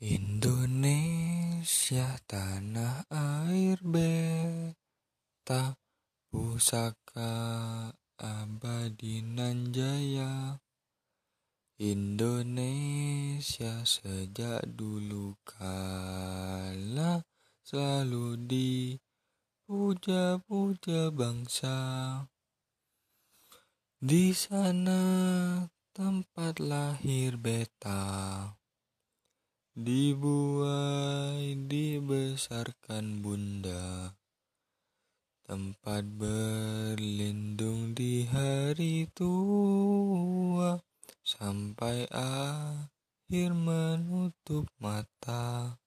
Indonesia tanah air beta pusaka abadi nan jaya Indonesia sejak dulu kala selalu dipuja-puja bangsa. Di sana tempat lahir beta Dibuai dibesarkan bunda. Tempat berlindung di hari tua Sampai akhir menutup mata